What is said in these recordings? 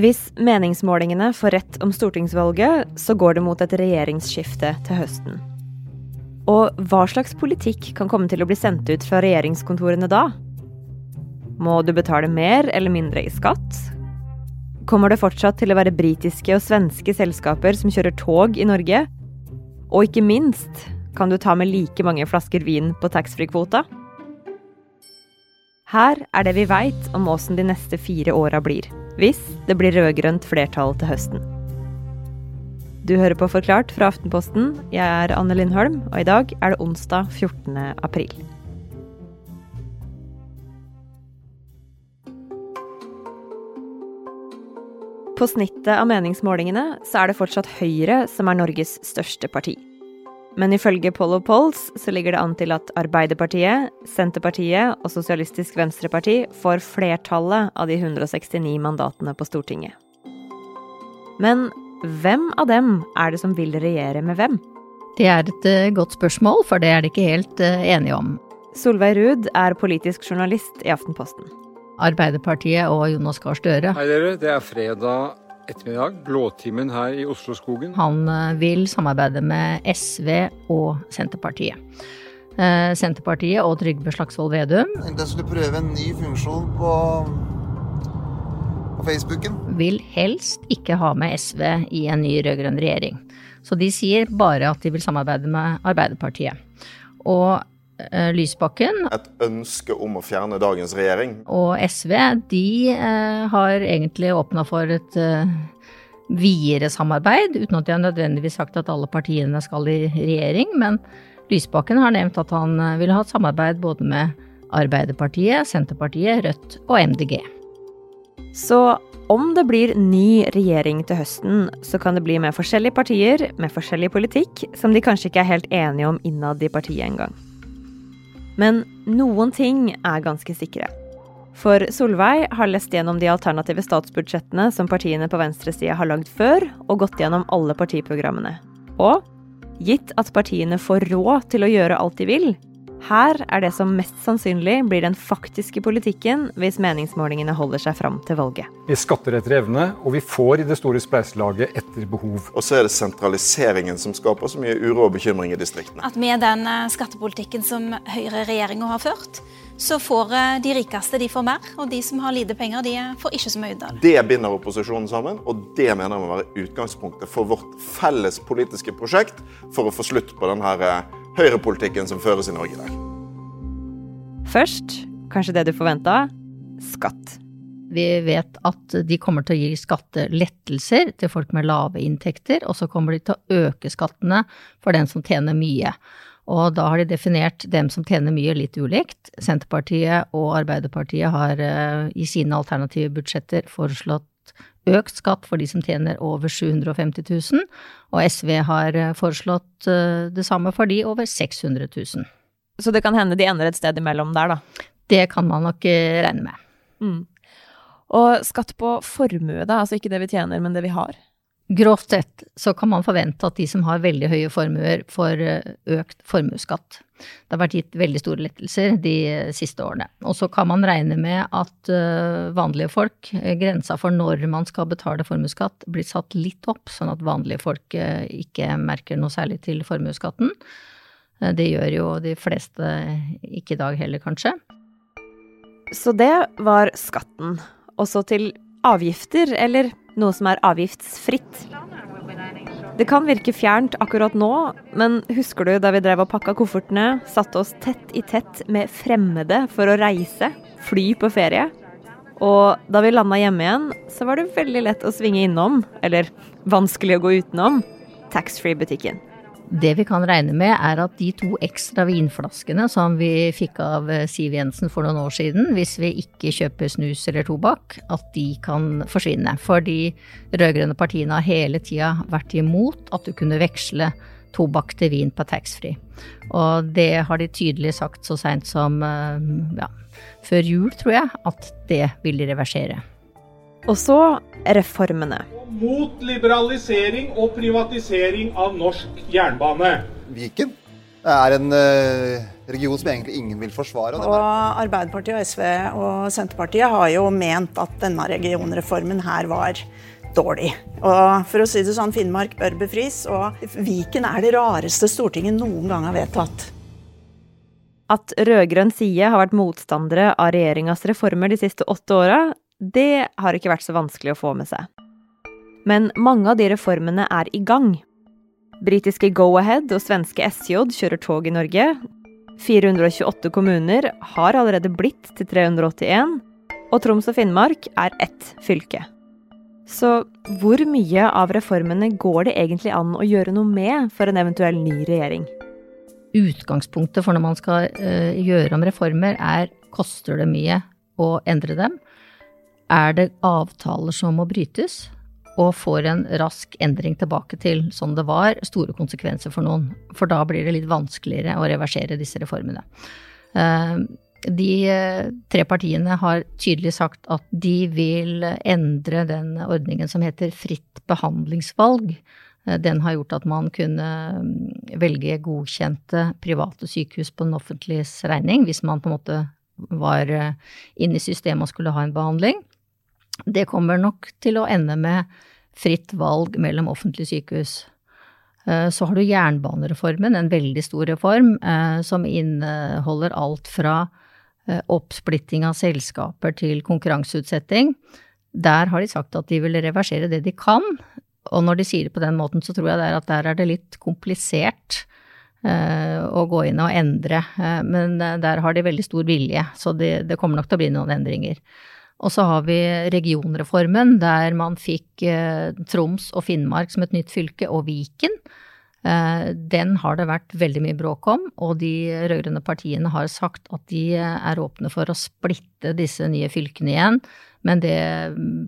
Hvis meningsmålingene får rett om stortingsvalget, så går det mot et regjeringsskifte til høsten. Og hva slags politikk kan komme til å bli sendt ut fra regjeringskontorene da? Må du betale mer eller mindre i skatt? Kommer det fortsatt til å være britiske og svenske selskaper som kjører tog i Norge? Og ikke minst, kan du ta med like mange flasker vin på taxfree-kvota? Her er det vi veit om åssen de neste fire åra blir, hvis det blir rød-grønt flertall til høsten. Du hører på Forklart fra Aftenposten. Jeg er Anne Lindholm, og i dag er det onsdag 14. april. På snittet av meningsmålingene så er det fortsatt Høyre som er Norges største parti. Men ifølge Poll of Polls så ligger det an til at Arbeiderpartiet, Senterpartiet og Sosialistisk Venstreparti får flertallet av de 169 mandatene på Stortinget. Men hvem av dem er det som vil regjere med hvem? Det er et uh, godt spørsmål, for det er de ikke helt uh, enige om. Solveig Ruud er politisk journalist i Aftenposten. Arbeiderpartiet og Jonas Gahr Støre. Hei dere, det er fredag ettermiddag, blåtimen her i Oslo-skogen. Han eh, vil samarbeide med SV og Senterpartiet. Eh, Senterpartiet og Trygve Slagsvold Vedum Jeg skulle prøve en ny funksjon på, på Facebooken. Vil helst ikke ha med SV i en ny rød-grønn regjering. Så de sier bare at de vil samarbeide med Arbeiderpartiet. Og Lysbakken. Et ønske om å fjerne dagens regjering. Og SV, de eh, har egentlig åpna for et eh, videre samarbeid, uten at de har nødvendigvis sagt at alle partiene skal i regjering. Men Lysbakken har nevnt at han eh, vil ha et samarbeid både med Arbeiderpartiet, Senterpartiet, Rødt og MDG. Så om det blir ny regjering til høsten, så kan det bli med forskjellige partier med forskjellig politikk som de kanskje ikke er helt enige om innad i partiet engang. Men noen ting er ganske sikre. For Solveig har lest gjennom de alternative statsbudsjettene som partiene på venstresida har lagd før, og gått gjennom alle partiprogrammene. Og gitt at partiene får råd til å gjøre alt de vil, her er det som mest sannsynlig blir den faktiske politikken hvis meningsmålingene holder seg fram til valget. Vi skatter etter evne, og vi får i det store spleiselaget etter behov. Og så er det sentraliseringen som skaper så mye uro og bekymring i distriktene. At med den eh, skattepolitikken som Høyre-regjeringa har ført, så får eh, de rikeste de får mer, og de som har lite penger, de eh, får ikke så mye ut av det. Det binder opposisjonen sammen, og det mener jeg må være utgangspunktet for vårt felles politiske prosjekt for å få slutt på denne høyrepolitikken som føres i Norge i dag. Først, kanskje det du forventa, skatt. Vi vet at de kommer til å gi skattelettelser til folk med lave inntekter, og så kommer de til å øke skattene for den som tjener mye. Og da har de definert dem som tjener mye, litt ulikt. Senterpartiet og Arbeiderpartiet har eh, i sine alternative budsjetter foreslått økt skatt for de som tjener over 750 000, og SV har eh, foreslått eh, det samme for de over 600 000. Så det kan hende de ender et sted imellom der, da? Det kan man nok eh, regne med. Mm. Og skatt på formue, da, altså ikke det vi tjener, men det vi har? Grovt sett så kan man forvente at de som har veldig høye formuer, får økt formuesskatt. Det har vært gitt veldig store lettelser de siste årene. Og så kan man regne med at uh, vanlige folk, eh, grensa for når man skal betale formuesskatt, blir satt litt opp, sånn at vanlige folk ikke merker noe særlig til formuesskatten. Det gjør jo de fleste ikke i dag heller, kanskje. Så det var skatten. Også til avgifter, eller noe som er avgiftsfritt. Det kan virke fjernt akkurat nå, men husker du da vi drev og pakka koffertene, satte oss tett i tett med fremmede for å reise, fly på ferie? Og da vi landa hjemme igjen, så var det veldig lett å svinge innom, eller vanskelig å gå utenom, taxfree-butikken. Det vi kan regne med, er at de to ekstra vinflaskene som vi fikk av eh, Siv Jensen for noen år siden, hvis vi ikke kjøper snus eller tobakk, at de kan forsvinne. For de rød-grønne partiene har hele tida vært imot at du kunne veksle tobakk til vin på taxfree. Og det har de tydelig sagt så seint som eh, ja, før jul, tror jeg, at det vil de reversere. Og så reformene mot liberalisering og privatisering av norsk jernbane. Viken er en uh, region som egentlig ingen vil forsvare. Og Arbeiderpartiet og SV og Senterpartiet har jo ment at denne regionreformen her var dårlig. Og for å si det sånn, Finnmark bør befris, og Viken er det rareste Stortinget noen gang har vedtatt. At rød-grønn side har vært motstandere av regjeringas reformer de siste åtte åra, det har ikke vært så vanskelig å få med seg. Men mange av de reformene er i gang. Britiske Go-Ahead og svenske SJ kjører tog i Norge. 428 kommuner har allerede blitt til 381, og Troms og Finnmark er ett fylke. Så hvor mye av reformene går det egentlig an å gjøre noe med for en eventuell ny regjering? Utgangspunktet for når man skal uh, gjøre om reformer, er koster det mye å endre dem? Er det avtaler som må brytes? Og får en rask endring tilbake til sånn det var, store konsekvenser for noen. For da blir det litt vanskeligere å reversere disse reformene. Uh, de eh, tre partiene har tydelig sagt at de vil endre den ordningen som heter fritt behandlingsvalg. Eh, den har gjort at man kunne mm, velge godkjente private sykehus på den offentliges regning, hvis man på en måte var eh, inne i systemet og skulle ha en behandling. Det kommer nok til å ende med fritt valg mellom offentlige sykehus. Så har du jernbanereformen, en veldig stor reform som inneholder alt fra Eh, oppsplitting av selskaper til konkurranseutsetting. Der har de sagt at de vil reversere det de kan. Og når de sier det på den måten, så tror jeg det er at der er det litt komplisert å gå inn og endre. Men der har de veldig stor vilje, så det, det, kommer nok til å bli noen endringer. Og så har vi regionreformen, der man fikk uh, Troms og Finnmark som et nytt fylke, og Viken. Eh, den har det vært veldig mye bråk om, og de rød-grønne partiene har sagt at de er åpne for å splitte disse nye fylkene igjen, men det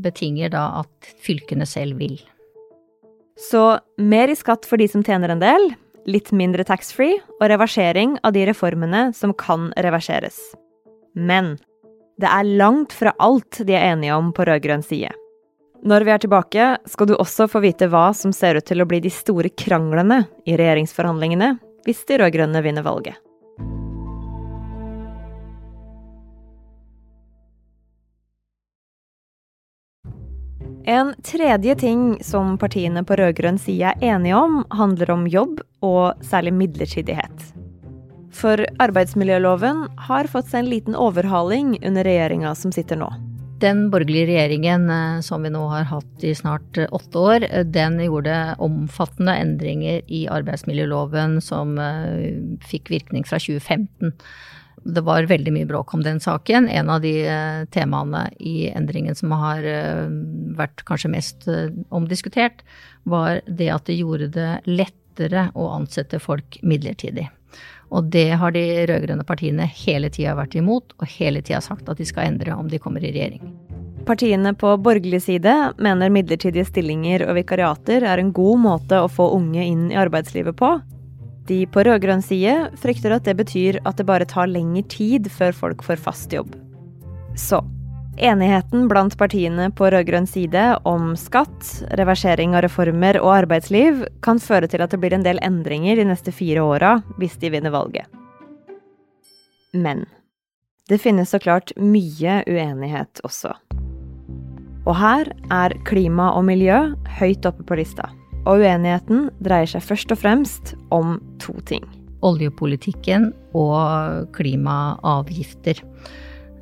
betinger da at fylkene selv vil. Så mer i skatt for de som tjener en del, litt mindre taxfree og reversering av de reformene som kan reverseres. Men det er langt fra alt de er enige om på rød-grønn side. Når vi er tilbake, skal du også få vite hva som ser ut til å bli de store kranglene i regjeringsforhandlingene hvis de rød-grønne vinner valget. En tredje ting som partiene på rød-grønn side er enige om, handler om jobb, og særlig midlertidighet. For arbeidsmiljøloven har fått seg en liten overhaling under regjeringa som sitter nå. Den borgerlige regjeringen eh, som vi nå har hatt i snart eh, åtte år, eh, den gjorde omfattende endringer i arbeidsmiljøloven som fikk virkning fra 2015. Det var veldig mye bråk om den saken. En av de temaene i endringen som har vært kanskje mest omdiskutert, var det at det gjorde det lettere å ansette folk midlertidig. Og det har de rød-grønne partiene hele tida vært imot, og hele tida sagt at de skal endre om de kommer i regjering. Partiene på borgerlig side mener midlertidige stillinger og vikariater er en god måte å få unge inn i arbeidslivet på. De på rød-grønn side frykter at det betyr at det bare tar lengre tid før folk får fast jobb. Så Enigheten blant partiene på rød-grønn side om skatt, reversering av reformer og arbeidsliv kan føre til at det blir en del endringer de neste fire åra hvis de vinner valget. Men det finnes så klart mye uenighet også. Og her er klima og miljø høyt oppe på lista. Og uenigheten dreier seg først og fremst om to ting. Oljepolitikken og klimaavgifter.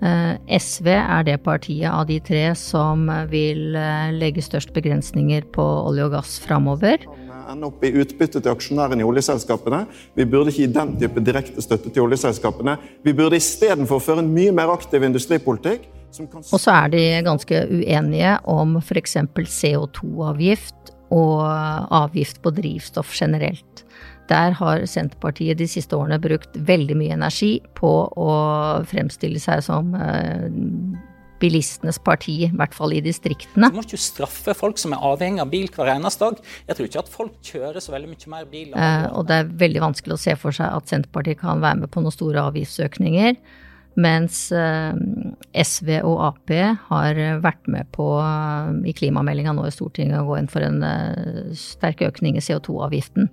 Eh, SV er det partiet av de tre som vil eh, legge størst begrensninger på olje og gass framover. Ende opp i utbytte til aksjonærene i oljeselskapene. Vi burde ikke gi den type direkte støtte til oljeselskapene. Vi burde istedenfor føre en mye mer aktiv industripolitikk. Og så er de ganske uenige om f.eks. CO2-avgift og avgift på drivstoff generelt. Der har Senterpartiet de siste årene brukt veldig mye energi på å fremstille seg som eh, bilistenes parti, i hvert fall i distriktene. Du må ikke straffe folk som er avhengig av bil hver eneste dag. Jeg tror ikke at folk kjører så veldig mye mer bil. Eh, og det er veldig vanskelig å se for seg at Senterpartiet kan være med på noen store avgiftsøkninger. Mens eh, SV og Ap har vært med på i klimameldinga nå i Stortinget å gå inn for en sterk økning i CO2-avgiften.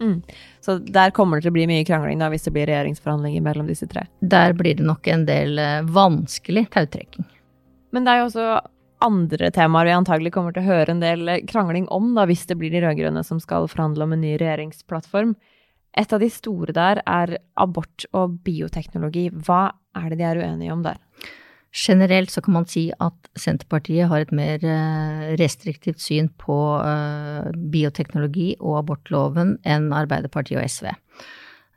Mm. Så der kommer det til å bli mye krangling da, hvis det blir regjeringsforhandlinger mellom disse tre? Der blir det nok en del eh, vanskelig tautrekking. Men det er jo også andre temaer vi antagelig kommer til å høre en del krangling om, da, hvis det blir de rød-grønne som skal forhandle om en ny regjeringsplattform. Et av de store der er abort og bioteknologi. Hva er det de er uenige om der? Generelt så kan man si at Senterpartiet har et mer eh, restriktivt syn på eh, bioteknologi og abortloven enn Arbeiderpartiet og SV.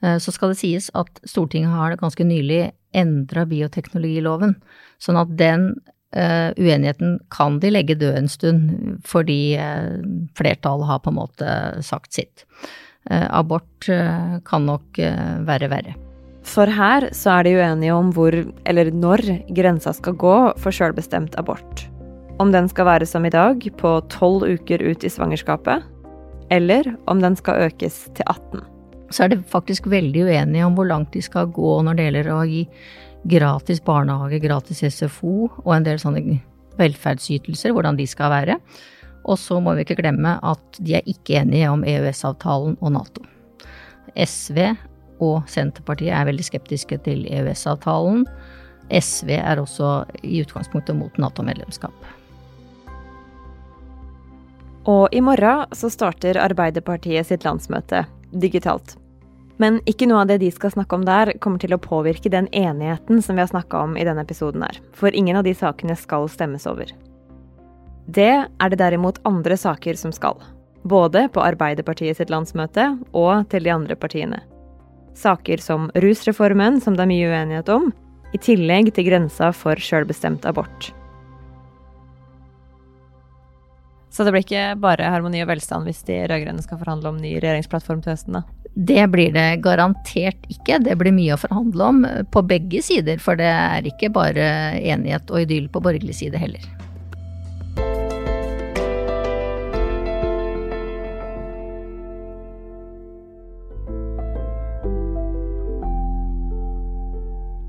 Eh, så skal det sies at Stortinget har ganske nylig endra bioteknologiloven, sånn at den uenigheten kan de legge død en stund, fordi flertallet har på en måte sagt sitt. Abort kan nok være verre. For her så er de uenige om hvor, eller når, grensa skal gå for sjølbestemt abort. Om den skal være som i dag, på tolv uker ut i svangerskapet, eller om den skal økes til 18. Så er de faktisk veldig uenige om hvor langt de skal gå når det gjelder å gi gratis barnehage, gratis SFO og en del sånne velferdsytelser, hvordan de skal være. Og så må vi ikke glemme at de er ikke enige om EØS-avtalen og Nato. SV og Senterpartiet er veldig skeptiske til EØS-avtalen. SV er også i utgangspunktet mot Nato-medlemskap. Og i morgen så starter Arbeiderpartiet sitt landsmøte digitalt. Men ikke noe av det de skal snakke om der, kommer til å påvirke den enigheten som vi har snakka om i denne episoden her. For ingen av de sakene skal stemmes over. Det er det derimot andre saker som skal. Både på Arbeiderpartiet sitt landsmøte og til de andre partiene. Saker som rusreformen, som det er mye uenighet om, i tillegg til grensa for sjølbestemt abort. Så det blir ikke bare harmoni og velstand hvis de rød-grønne skal forhandle om ny regjeringsplattform til høsten, da? Det blir det garantert ikke. Det blir mye å forhandle om på begge sider, for det er ikke bare enighet og idyll på borgerlig side heller.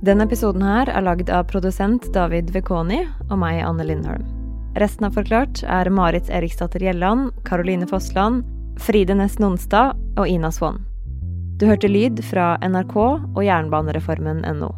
Denne episoden her er lagd av produsent David Vekoni og meg, Anne Lindholm. Resten av Forklart er Marit Eriksdatter Gjelland, Caroline Fossland, Fride Næss Nonstad og Ina Swann. Du hørte lyd fra NRK og jernbanereformen.no.